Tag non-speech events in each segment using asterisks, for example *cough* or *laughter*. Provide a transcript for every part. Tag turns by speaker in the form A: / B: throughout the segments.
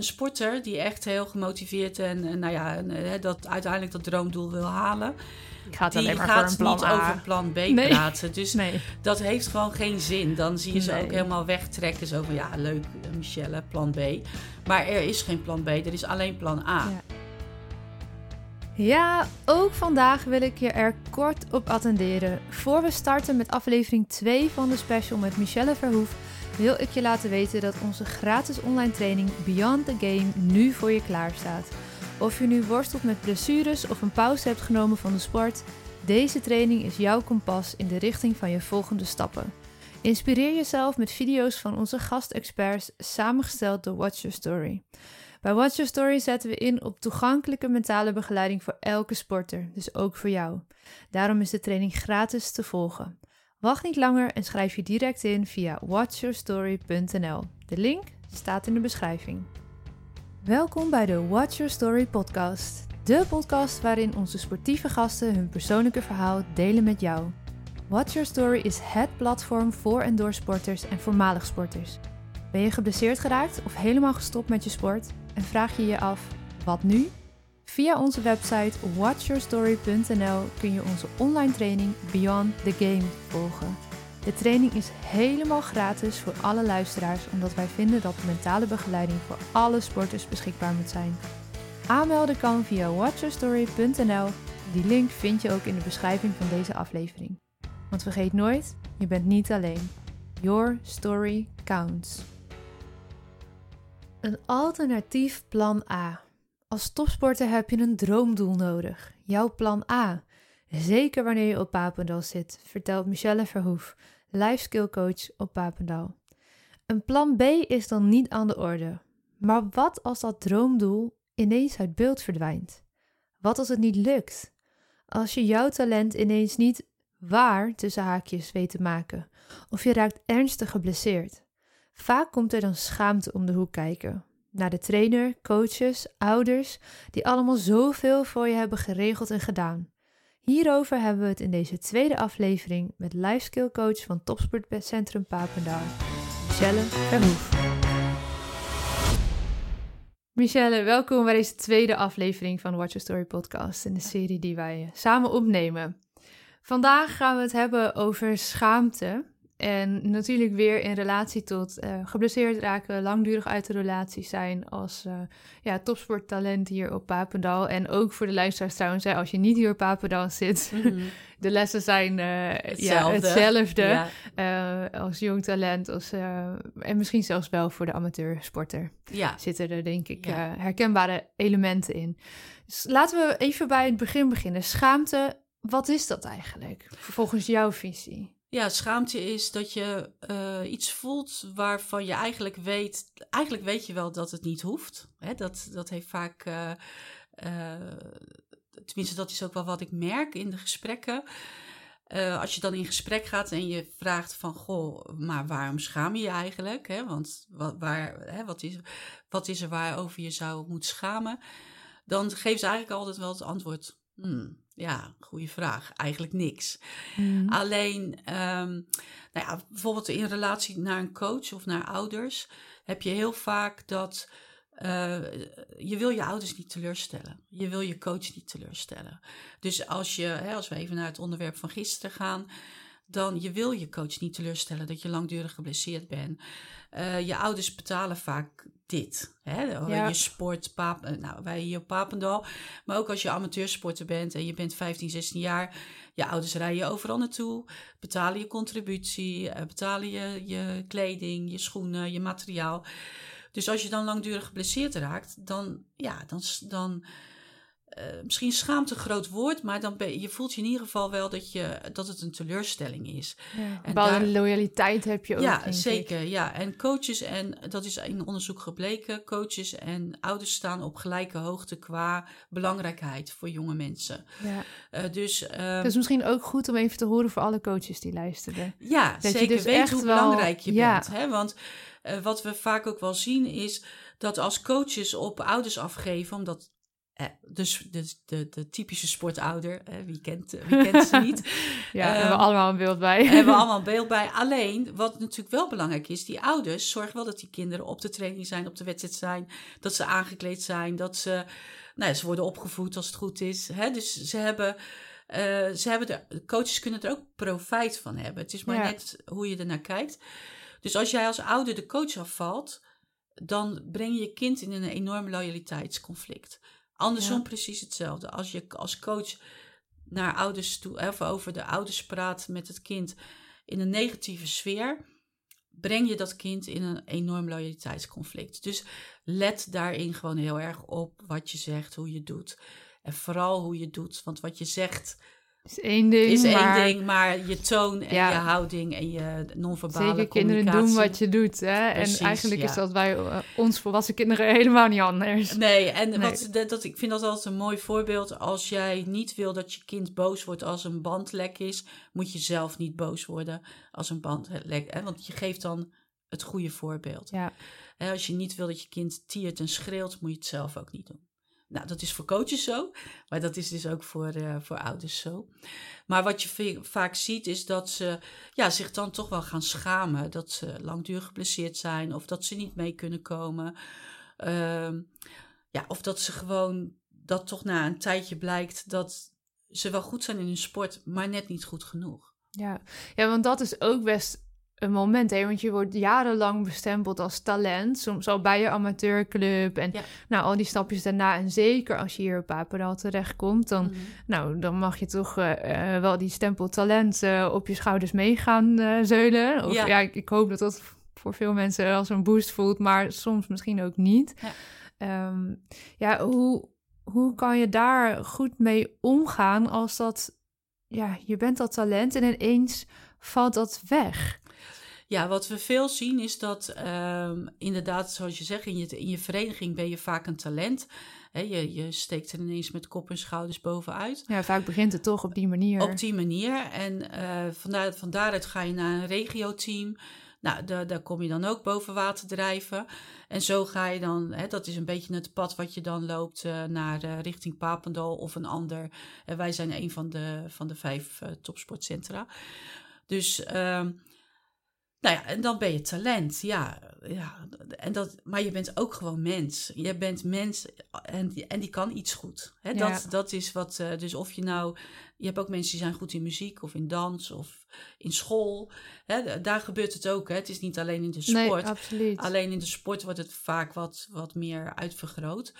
A: Een sporter die echt heel gemotiveerd en, en nou ja, en, eh, dat uiteindelijk dat droomdoel wil halen.
B: Gaat
A: Die
B: alleen maar
A: gaat
B: voor een
A: niet
B: A.
A: over plan B
B: Nee.
A: praten. Dus
B: Nee.
A: dat heeft gewoon geen zin. Dan zie je ze
B: Nee.
A: ook helemaal wegtrekken. Zo van, ja, leuk, eh, Michelle, plan B. Maar er is geen plan B, er is alleen plan A.
B: Ja. Ja, ook vandaag wil ik je er kort op attenderen. Voor we starten met aflevering 2 van de special met Michelle Verhoef, wil ik je laten weten dat onze gratis online training Beyond the Game nu voor je klaar staat. Of je nu worstelt met blessures of een pauze hebt genomen van de sport, deze training is jouw kompas in de richting van je volgende stappen. Inspireer jezelf met video's van onze gastexperts, samengesteld door Watch Your Story. Bij Watch Your Story zetten we in op toegankelijke mentale begeleiding voor elke sporter, dus ook voor jou. Daarom is de training gratis te volgen. Wacht niet langer en schrijf je direct in via watchyourstory.nl. De link staat in de beschrijving. Welkom bij de Watch Your Story podcast. De podcast waarin onze sportieve gasten hun persoonlijke verhaal delen met jou. Watch Your Story is het platform voor en door sporters en voormalig sporters. Ben je geblesseerd geraakt of helemaal gestopt met je sport en vraag je je af wat nu? Via onze website watchyourstory.nl kun je onze online training Beyond the Game volgen. De training is helemaal gratis voor alle luisteraars omdat wij vinden dat mentale begeleiding voor alle sporters beschikbaar moet zijn. Aanmelden kan via watchyourstory.nl. Die link vind je ook in de beschrijving van deze aflevering. Want vergeet nooit, je bent niet alleen. Your story counts. Een alternatief plan A. Als topsporter heb je een droomdoel nodig. Jouw plan A. Zeker wanneer je op Papendal zit, vertelt Michelle Verhoef, life skill coach op Papendal. Een plan B is dan niet aan de orde. Maar wat als dat droomdoel ineens uit beeld verdwijnt? Wat als het niet lukt? Als je jouw talent ineens niet waar tussen haakjes weet te maken, of je raakt ernstig geblesseerd. Vaak komt er dan schaamte om de hoek kijken. Naar de trainer, coaches, ouders, die allemaal zoveel voor je hebben geregeld en gedaan. Hierover hebben we het in deze tweede aflevering met life skill coach van Topsportcentrum Papendal, Michelle Verhoef. Michelle, welkom bij deze tweede aflevering van Watch Your Story podcast in de serie die wij samen opnemen. Vandaag gaan we het hebben over schaamte. En natuurlijk weer in relatie tot eh, geblesseerd raken, langdurig uit de relatie zijn als eh, ja, topsporttalent hier op Papendal. En ook voor de luisteraars trouwens, hè, als je niet hier op Papendal zit,
A: Mhm. *laughs*
B: de lessen zijn eh, ja,
A: Hetzelfde.
B: hetzelfde.
A: Ja.
B: als jong talent als, en misschien zelfs wel voor de amateursporter
A: ja.
B: zitten er denk ik herkenbare elementen in. Dus laten we even bij het begin beginnen. Schaamte, wat is dat eigenlijk volgens jouw visie?
A: Ja, schaamte is dat je eh, iets voelt waarvan je eigenlijk weet... Eigenlijk weet je wel dat het niet hoeft. Hè? Dat, dat heeft vaak... eh, eh, tenminste, dat is ook wel wat ik merk in de gesprekken. Als je dan in gesprek gaat en je vraagt van... Goh, maar waarom schaam je je eigenlijk? Hè? Want wat, waar, hè, wat, is, wat is er waarover je zou moeten schamen? Dan geeft ze eigenlijk altijd wel het antwoord... Hmm, ja, goede vraag. Eigenlijk niks. Alleen, ehm, nou ja, bijvoorbeeld in relatie naar een coach of naar ouders, heb je heel vaak dat eh, je wil je ouders niet teleurstellen. Je wil je coach niet teleurstellen. Dus als, je, hè, als we even naar het onderwerp van gisteren gaan, dan je wil je coach niet teleurstellen dat je langdurig geblesseerd bent. Eh, je ouders betalen vaak dit. Hè?
B: Ja.
A: Je sport, pap, eh, nou, wij hier op Papendal. Maar ook als je amateursporter bent en je bent 15, 16 jaar. Je ouders rijden je overal naartoe. Betalen je contributie. eh, betalen je, je kleding, je schoenen, je materiaal. Dus als je dan langdurig geblesseerd raakt, dan, ja, dan, dan eh, misschien schaamte een groot woord, maar dan ben, je voelt je in ieder geval wel dat, je, dat het een teleurstelling is.
B: Ja,
A: En
B: bepaalde
A: daar-
B: loyaliteit heb je ook.
A: ja,
B: ik.
A: zeker. Ja. En coaches, en dat is in onderzoek gebleken, coaches en ouders staan op gelijke hoogte qua belangrijkheid voor jonge mensen.
B: Ja.
A: Eh, dus ehm,
B: Het is misschien ook goed om even te horen voor alle coaches die luisteren.
A: ja,
B: je
A: zeker.
B: dus
A: Weet
B: echt
A: hoe
B: wel-
A: belangrijk je
B: ja.
A: bent. Hè? Want eh, wat we vaak ook wel zien is dat als coaches op ouders afgeven, omdat eh, dus de, de, de typische sportouder, eh, wie, kent, wie *laughs* kent ze niet?
B: Ja,
A: Ehm,
B: hebben we allemaal een beeld bij.
A: hebben we allemaal *laughs* een beeld bij. Alleen, wat natuurlijk wel belangrijk is, die ouders zorgen wel dat die kinderen op de training zijn, op de wedstrijd zijn, dat ze aangekleed zijn, dat ze, nou ja, ze worden opgevoed als het goed is. Hè? Dus ze hebben, eh, ze hebben de, de coaches kunnen er ook profijt van hebben. Het is maar
B: Ja.
A: net hoe je ernaar kijkt. Dus als jij als ouder de coach afvalt, dan breng je je kind in een enorm loyaliteitsconflict. Andersom
B: Ja.
A: precies hetzelfde. Als je als coach naar ouders toe, of over de ouders praat met het kind in een negatieve sfeer, breng je dat kind in een enorm loyaliteitsconflict. Dus let daarin gewoon heel erg op wat je zegt, hoe je doet. En vooral hoe je doet. Want wat je zegt
B: is één ding,
A: is
B: maar
A: één ding, maar je toon en
B: Ja.
A: je houding en je non-verbale
B: zeker kinderen doen wat je doet. Hè?
A: Precies,
B: en eigenlijk
A: ja.
B: is dat bij eh, ons volwassen kinderen *laughs* helemaal niet anders.
A: Nee, en
B: Nee.
A: Wat, dat, dat, ik vind dat altijd een mooi voorbeeld. Als jij niet wil dat je kind boos wordt als een band lek is, moet je zelf niet boos worden als een band lek. Hè? Want je geeft dan het goede voorbeeld.
B: Ja,
A: als je niet wil dat je kind tiert en schreeuwt, moet je het zelf ook niet doen. Nou, dat is voor coaches zo, maar dat is dus ook voor, eh, voor ouders zo. Maar wat je vaak ziet is dat ze ja, zich dan toch wel gaan schamen. Dat ze langdurig geblesseerd zijn of dat ze niet mee kunnen komen. Ehm, ja, of dat ze gewoon, dat toch na een tijdje blijkt dat ze wel goed zijn in hun sport, maar net niet goed genoeg.
B: ja. ja, want dat is ook best een moment, hè? want je wordt jarenlang bestempeld als talent, soms al bij je amateurclub en
A: Ja.
B: nou al die stapjes daarna. En zeker als je hier op Papendal terechtkomt, dan,
A: Mhm.
B: nou, dan mag je toch eh, eh, wel die stempel talent eh, op je schouders mee gaan eh, zeulen. Of,
A: Ja.
B: ja, ik, ik hoop dat dat voor veel mensen als een boost voelt, maar soms misschien ook niet.
A: Ja.
B: Ehm, ja, hoe, hoe kan je daar goed mee omgaan als dat, ja, je bent dat talent en ineens valt dat weg?
A: Ja, wat we veel zien is dat ehm, inderdaad, zoals je zegt, in je, in je vereniging ben je vaak een talent. Je, je steekt er ineens met kop en schouders bovenuit.
B: Ja, vaak begint het toch op die manier.
A: Op die manier. En eh vandaar, van daaruit ga je naar een regioteam. Nou, daar, daar kom je dan ook boven water drijven. En zo ga je dan, hè, dat is een beetje het pad wat je dan loopt eh, naar eh, richting Papendal of een ander. En wij zijn een van de, van de vijf topsportcentra. Dus, ehm, nou ja, en dan ben je talent. Ja, ja en dat, maar je bent ook gewoon mens. Je bent mens en, die- en die kan iets goed. Hè,
B: Ja.
A: dat, dat is wat, eh, dus of je nou, je hebt ook mensen die zijn goed in muziek of in dans of in school. Hè, daar gebeurt het ook. Hè. Het is niet alleen in de sport.
B: Nee, absoluut.
A: Alleen in de sport wordt het vaak wat, wat meer uitvergroot.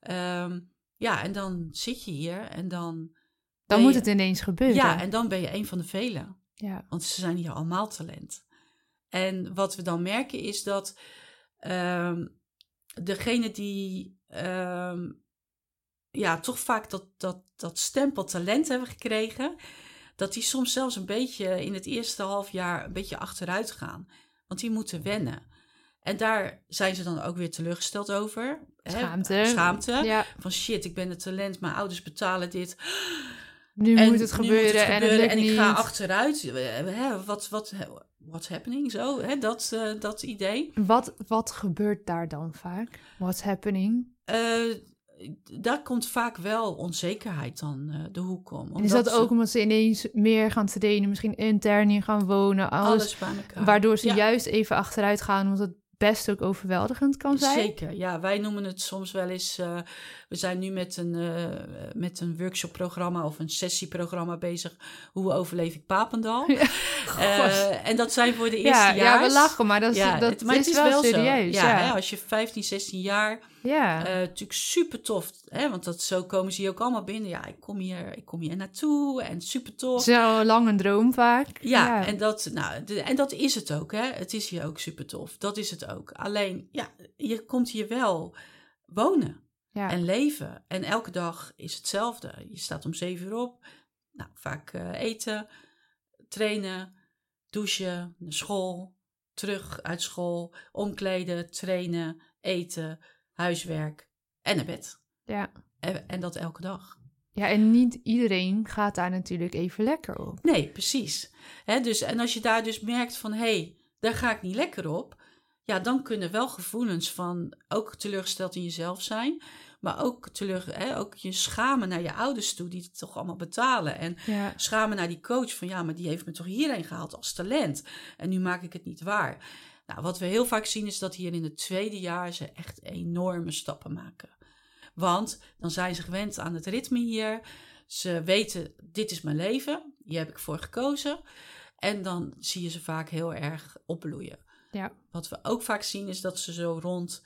A: Ehm, ja, en dan zit je hier en dan.
B: dan moet
A: je-
B: het ineens gebeuren.
A: Ja, en dan ben je een van de velen.
B: ja.
A: Want ze zijn hier allemaal talent. En wat we dan merken is dat ehm degene die ehm, ja, toch vaak dat, dat, dat stempel talent hebben gekregen, dat die soms zelfs een beetje in het eerste half jaar een beetje achteruit gaan. Want die moeten wennen. En daar zijn ze dan ook weer teleurgesteld over. hè.
B: Schaamte.
A: Schaamte.
B: Ja,
A: Van shit, ik ben het talent, mijn ouders betalen dit.
B: nu
A: En
B: moet het
A: nu
B: gebeuren, en het
A: ik ga achteruit. Eh, Hè, wat, wat, what's happening? Zo, hè, dat, eh, dat idee.
B: Wat, wat gebeurt daar dan vaak? What's happening?
A: Eh, daar komt vaak wel onzekerheid dan eh, de hoek om.
B: En is dat
A: ze
B: ook omdat ze ineens meer gaan trainen, misschien intern hier gaan wonen, alles,
A: alles bij elkaar.
B: waardoor ze
A: Ja,
B: juist even achteruit gaan, omdat het best ook overweldigend kan zijn?
A: Zeker, ja. Wij noemen het soms wel eens... eh, we zijn nu met een, eh, met een workshopprogramma of een sessieprogramma bezig. Hoe overleef ik Papendal? *laughs*
B: Ja,
A: Eh, en dat zijn voor de eerste
B: ja,
A: jaar.
B: ja, we lachen, maar dat, is,
A: Ja,
B: dat
A: het- maar
B: is,
A: het
B: wel,
A: zo.
B: serieus.
A: Ja,
B: Ja,
A: Hè, als je 15, 16 jaar,
B: ja.
A: eh, natuurlijk super tof. Hè, want dat, zo komen ze hier ook allemaal binnen. Ja, ik kom hier, ik kom hier naartoe en super tof.
B: zo lang een droom vaak.
A: Ja, En, dat, nou, de- en dat is het ook. Hè. Het is hier ook super tof. Dat is het ook. Alleen, ja, je komt hier wel wonen
B: ja.
A: en leven. En elke dag is hetzelfde. Je staat om zeven uur op. Nou, vaak eh, eten, trainen, douchen, naar school, terug uit school, omkleden, trainen, eten, huiswerk en naar bed.
B: ja.
A: En, en dat elke dag.
B: Ja, en niet iedereen gaat daar natuurlijk even lekker op.
A: Nee, precies. Hè, dus, en als je daar dus merkt van, hé, hey, daar ga ik niet lekker op. Ja, dan kunnen wel gevoelens van ook teleurgesteld in jezelf zijn. Maar ook, teleur, hè, ook je schamen naar je ouders toe, die het toch allemaal betalen. En
B: Ja.
A: schamen naar die coach van ja, maar die heeft me toch hierheen gehaald als talent. En nu maak ik het niet waar. Nou, wat we heel vaak zien is dat hier in het tweede jaar ze echt enorme stappen maken. Want dan zijn ze gewend aan het ritme hier. Ze weten, dit is mijn leven. Hier heb ik voor gekozen. En dan zie je ze vaak heel erg opbloeien.
B: Ja.
A: Wat we ook vaak zien is dat ze zo rond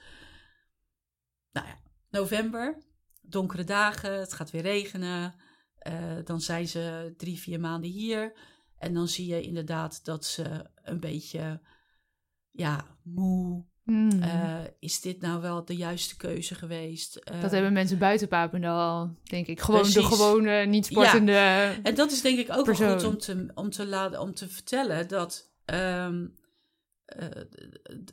A: nou ja, november, donkere dagen, het gaat weer regenen. eh, dan zijn ze drie, vier maanden hier. En dan zie je inderdaad dat ze een beetje, ja, moe.
B: Mm.
A: Eh, is dit nou wel de juiste keuze geweest? Eh,
B: dat hebben mensen buiten Papendal al, denk ik. Gewoon de gewone, niet sportende...
A: En dat is denk ik ook wel goed om te, om te, laten, om te vertellen dat. ehm, eh,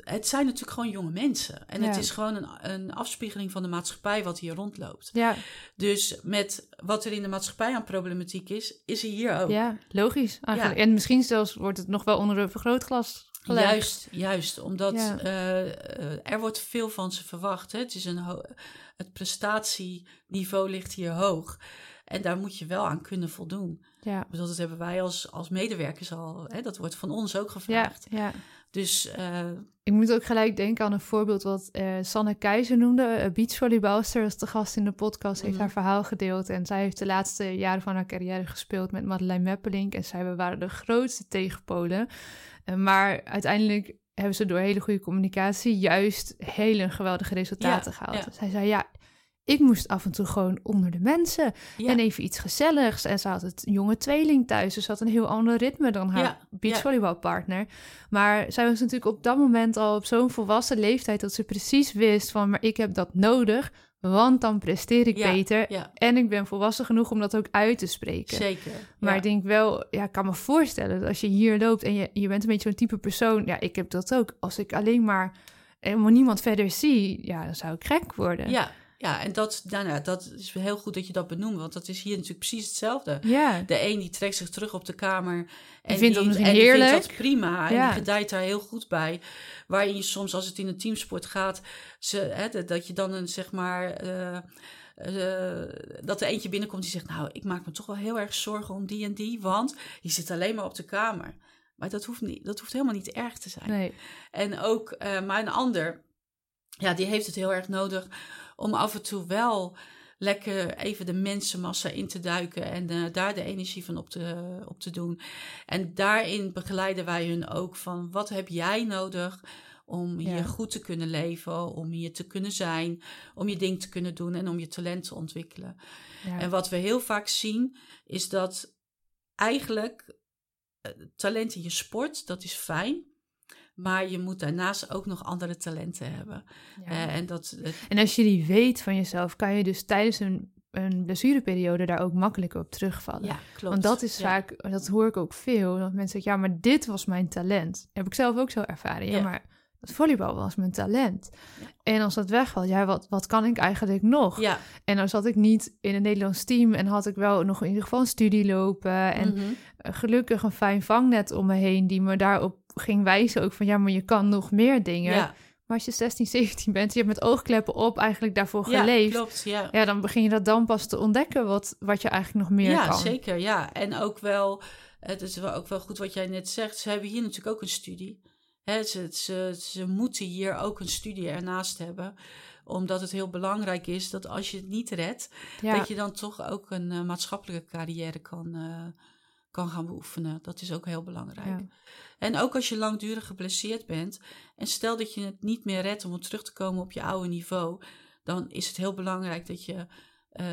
A: het zijn natuurlijk gewoon jonge mensen. En het is gewoon een, een afspiegeling van de maatschappij wat hier rondloopt.
B: Ja,
A: Dus met wat er in de maatschappij aan problematiek is, is er hier ook.
B: ja, logisch eigenlijk. En misschien zelfs wordt het nog wel onder een vergrootglas
A: Juist, juist. Omdat
B: Ja.
A: eh, eh, er wordt veel van ze verwacht. Hè? Het, is een het prestatieniveau ligt hier hoog. En daar moet je wel aan kunnen voldoen.
B: Ja,
A: bedoel, dat hebben wij als, als medewerkers al. Hè? Dat wordt van ons ook
B: ja,
A: gevraagd.
B: ja.
A: Dus eh,
B: Ik moet ook gelijk denken aan een voorbeeld wat eh, Sanne Keizer noemde. Uh, beachvolleybalster, als de gast in de podcast, heeft
A: Mhm.
B: haar verhaal gedeeld. En zij heeft de laatste jaren van haar carrière gespeeld met Madeleine Meppelink. En zij waren de grootste tegenpolen. Maar uiteindelijk hebben ze door hele goede communicatie juist hele geweldige resultaten
A: Ja,
B: gehaald.
A: ja.
B: Zij zei, ja, ik moest af en toe gewoon onder de mensen.
A: ja,
B: En even iets gezelligs. En ze had het jonge tweeling thuis. Dus ze had een heel ander ritme dan haar
A: Ja,
B: beachvolleybalpartner. Maar zij was natuurlijk op dat moment al op zo'n volwassen leeftijd... dat ze precies wist van, maar ik heb dat nodig... want dan presteer ik
A: Ja,
B: beter.
A: ja,
B: En ik ben volwassen genoeg om dat ook uit te spreken.
A: zeker.
B: Maar
A: ja.
B: ik denk wel, ja, ik kan me voorstellen dat als je hier loopt en je, je bent een beetje zo'n type persoon. Ja, ik heb dat ook. Als ik alleen maar helemaal niemand verder zie, ja, dan zou ik gek worden.
A: Ja, ja, en dat, nou, nou, dat is heel goed dat je dat benoemt. Want dat is hier natuurlijk precies hetzelfde.
B: Ja,
A: De een die trekt zich terug op de kamer. En
B: vindt dat
A: en
B: heerlijk.
A: vindt dat prima. En die gedijt daar heel goed bij. Waarin je soms, als het in een teamsport gaat, ze, hè, dat- je dan een zeg maar. eh, eh, dat er eentje binnenkomt die zegt: Nou, ik maak me toch wel heel erg zorgen om die en die. Want die zit alleen maar op de kamer. Maar dat hoeft, niet, dat hoeft helemaal niet erg te zijn.
B: nee.
A: En ook, eh, maar een ander, ja, die heeft het heel erg nodig om af en toe wel lekker even de mensenmassa in te duiken en eh, daar de energie van op te, op te doen. En daarin begeleiden wij hun ook van wat heb jij nodig om hier goed te kunnen leven, om hier te kunnen zijn, om je ding te kunnen doen en om je talent te ontwikkelen.
B: Ja.
A: En wat we heel vaak zien is dat eigenlijk eh, talent in je sport, dat is fijn. Maar je moet daarnaast ook nog andere talenten hebben.
B: Ja.
A: Eh, en dat, eh,
B: En als je die weet van jezelf, kan je dus tijdens een, een blessureperiode daar ook makkelijker op terugvallen.
A: ja, klopt.
B: Want dat is
A: Ja.
B: vaak, dat hoor ik ook veel, dat mensen zeggen, ja, maar dit was mijn talent. Heb ik zelf ook zo ervaren. Ja, maar dat volleybal was mijn talent. En als dat wegvalt, ja, wat, wat kan ik eigenlijk nog?
A: Ja,
B: En dan zat ik niet in een Nederlands team en had ik wel nog in ieder geval een studie lopen. En
A: mhm.
B: eh, gelukkig een fijn vangnet om me heen die me daarop ging wijzen. Ook van, ja, maar je kan nog meer dingen.
A: ja,
B: Maar als je 16, 17 bent, je hebt met oogkleppen op eigenlijk daarvoor
A: ja,
B: geleefd.
A: klopt. Ja,
B: Ja, dan begin je dat dan pas te ontdekken wat, wat je eigenlijk nog meer
A: ja
B: kan.
A: zeker. Ja, en ook wel, het is wel ook wel goed wat jij net zegt. Ze hebben hier natuurlijk ook een studie. Ze, ze, ze moeten hier ook een studie ernaast hebben. Omdat het heel belangrijk is dat als je het niet redt,
B: Ja,
A: dat je dan toch ook een eh, maatschappelijke carrière kan, eh, kan gaan beoefenen. Dat is ook heel belangrijk.
B: Ja.
A: En ook als je langdurig geblesseerd bent en stel dat je het niet meer redt om terug te komen op je oude niveau, dan is het heel belangrijk dat je eh,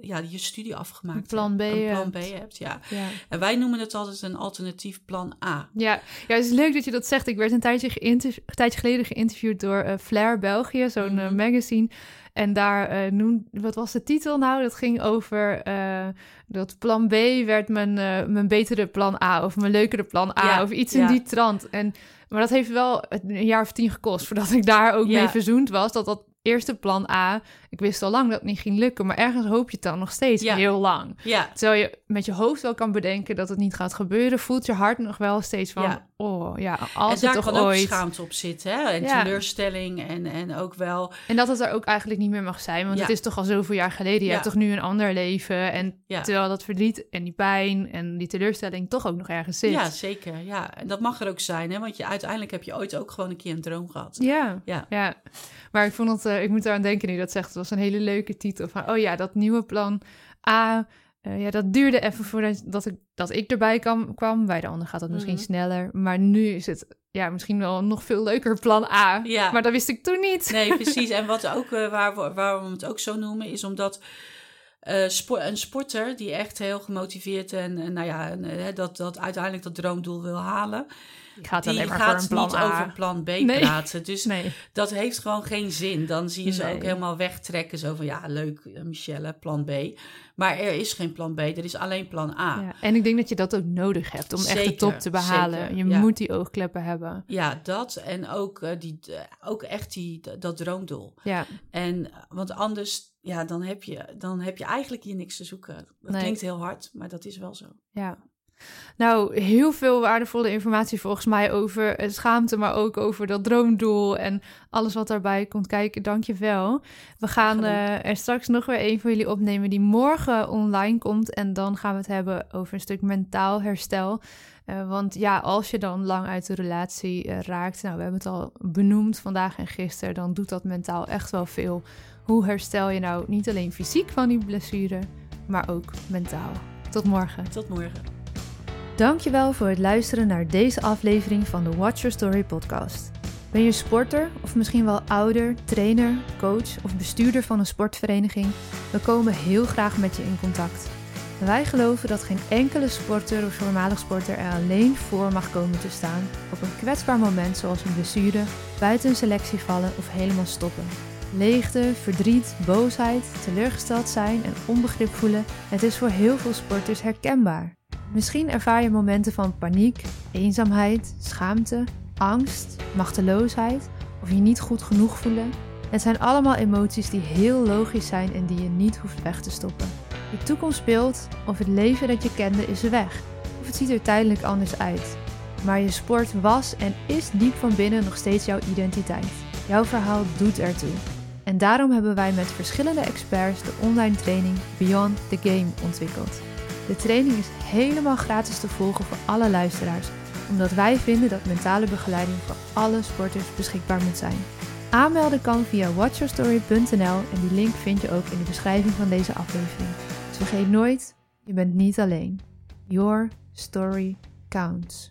A: ja, je studie afgemaakt
B: Een plan B.
A: Een plan. B hebt. Ja.
B: ja.
A: En wij noemen het altijd een alternatief plan A.
B: Ja, ja, het is leuk dat je dat zegt. Ik werd een tijdje, geïnterv- een tijdje geleden geïnterviewd door eh Flair België, zo'n
A: Mhm.
B: magazine. En daar noem, wat was de titel nou? Dat ging over dat plan B werd mijn, mijn betere plan A of mijn leukere plan A
A: Ja,
B: of iets in die trant. En, maar dat heeft wel een jaar of tien gekost voordat ik daar ook mee verzoend was. Dat dat eerste plan A, ik wist al lang dat het niet ging lukken, maar ergens hoop je het dan nog steeds
A: Ja.
B: heel lang.
A: Ja,
B: Terwijl je met je hoofd wel kan bedenken dat het niet gaat gebeuren, voelt je hart nog wel steeds van,
A: Ja.
B: Oh ja,
A: En
B: als het
A: daar
B: toch
A: kan ook
B: ooit...
A: schaamte op zitten, hè? En
B: Ja.
A: teleurstelling en, en ook wel...
B: En dat het er ook eigenlijk niet meer mag zijn, want
A: Ja.
B: het is toch al zoveel jaar geleden. Je
A: Ja.
B: hebt toch nu een ander leven en
A: Ja.
B: terwijl dat verdriet en die pijn en die teleurstelling toch ook nog ergens zit.
A: Ja, zeker. Ja, en dat mag er ook zijn, hè? Want je, uiteindelijk heb je ooit ook gewoon een keer een droom gehad.
B: Ja,
A: Ja.
B: ja. Maar ik vond het, eh, ik moet eraan denken nu dat zegt. Het was een hele leuke titel van, oh ja, dat nieuwe plan A. eh, ja, dat duurde even voordat dat ik, dat ik erbij kwam, kwam. Bij de ander gaat dat misschien
A: Mhm.
B: sneller. Maar nu is het ja, misschien wel een nog veel leuker plan A.
A: Ja.
B: Maar dat wist ik toen niet.
A: Nee, *laughs* precies. En wat ook, eh, waar we, waarom we het ook zo noemen, is omdat eh, spo- een sporter die echt heel gemotiveerd en, en nou ja, en, eh, dat, dat uiteindelijk dat droomdoel wil halen,
B: Ik ga het
A: die
B: alleen maar
A: gaat
B: voor een plan
A: niet
B: A.
A: over plan B
B: Nee.
A: praten. Dus
B: Nee.
A: dat heeft gewoon geen zin. Dan zie je ze
B: Nee.
A: ook helemaal wegtrekken. Zo van, ja, leuk, eh, Michelle, plan B. Maar er is geen plan B, er is alleen plan A.
B: Ja. En ik denk dat je dat ook nodig hebt om echt de top te behalen.
A: zeker,
B: je
A: ja.
B: moet die oogkleppen hebben.
A: Ja, dat en ook, die, ook echt die, dat droomdoel.
B: Ja,
A: En, want anders, ja, dan heb je, dan heb je eigenlijk hier niks te zoeken. Dat
B: Nee.
A: klinkt heel hard, maar dat is wel zo.
B: ja. Nou, heel veel waardevolle informatie volgens mij over schaamte, maar ook over dat droomdoel en alles wat daarbij komt kijken. Dank je wel. We gaan eh, er straks nog weer een van jullie opnemen die morgen online komt. En dan gaan we het hebben over een stuk mentaal herstel. Eh, want ja, als je dan lang uit de relatie eh, raakt, nou, we hebben het al benoemd vandaag en gisteren, dan doet dat mentaal echt wel veel. Hoe herstel je nou niet alleen fysiek van die blessure, maar ook mentaal? Tot morgen.
A: Tot morgen.
B: Dankjewel voor het luisteren naar deze aflevering van de Watch Your Story podcast. Ben je sporter of misschien wel ouder, trainer, coach of bestuurder van een sportvereniging? We komen heel graag met je in contact. Wij geloven dat geen enkele sporter of voormalig sporter er alleen voor mag komen te staan op een kwetsbaar moment zoals een blessure, buiten een selectie vallen of helemaal stoppen. Leegte, verdriet, boosheid, teleurgesteld zijn en onbegrip voelen, het is voor heel veel sporters herkenbaar. Misschien ervaar je momenten van paniek, eenzaamheid, schaamte, angst, machteloosheid of je niet goed genoeg voelen. Het zijn allemaal emoties die heel logisch zijn en die je niet hoeft weg te stoppen. De toekomst speelt of het leven dat je kende is weg, of het ziet er tijdelijk anders uit. Maar je sport was en is diep van binnen nog steeds jouw identiteit. Jouw verhaal doet ertoe. En daarom hebben wij met verschillende experts de online training Beyond the Game ontwikkeld. De training is helemaal gratis te volgen voor alle luisteraars, omdat wij vinden dat mentale begeleiding voor alle sporters beschikbaar moet zijn. Aanmelden kan via watchyourstory.nl en die link vind je ook in de beschrijving van deze aflevering. Dus vergeet nooit, je bent niet alleen. Your story counts.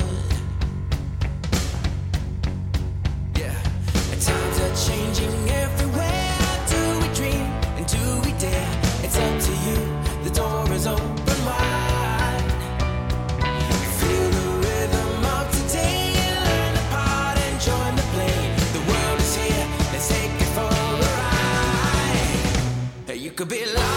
C: Could be larger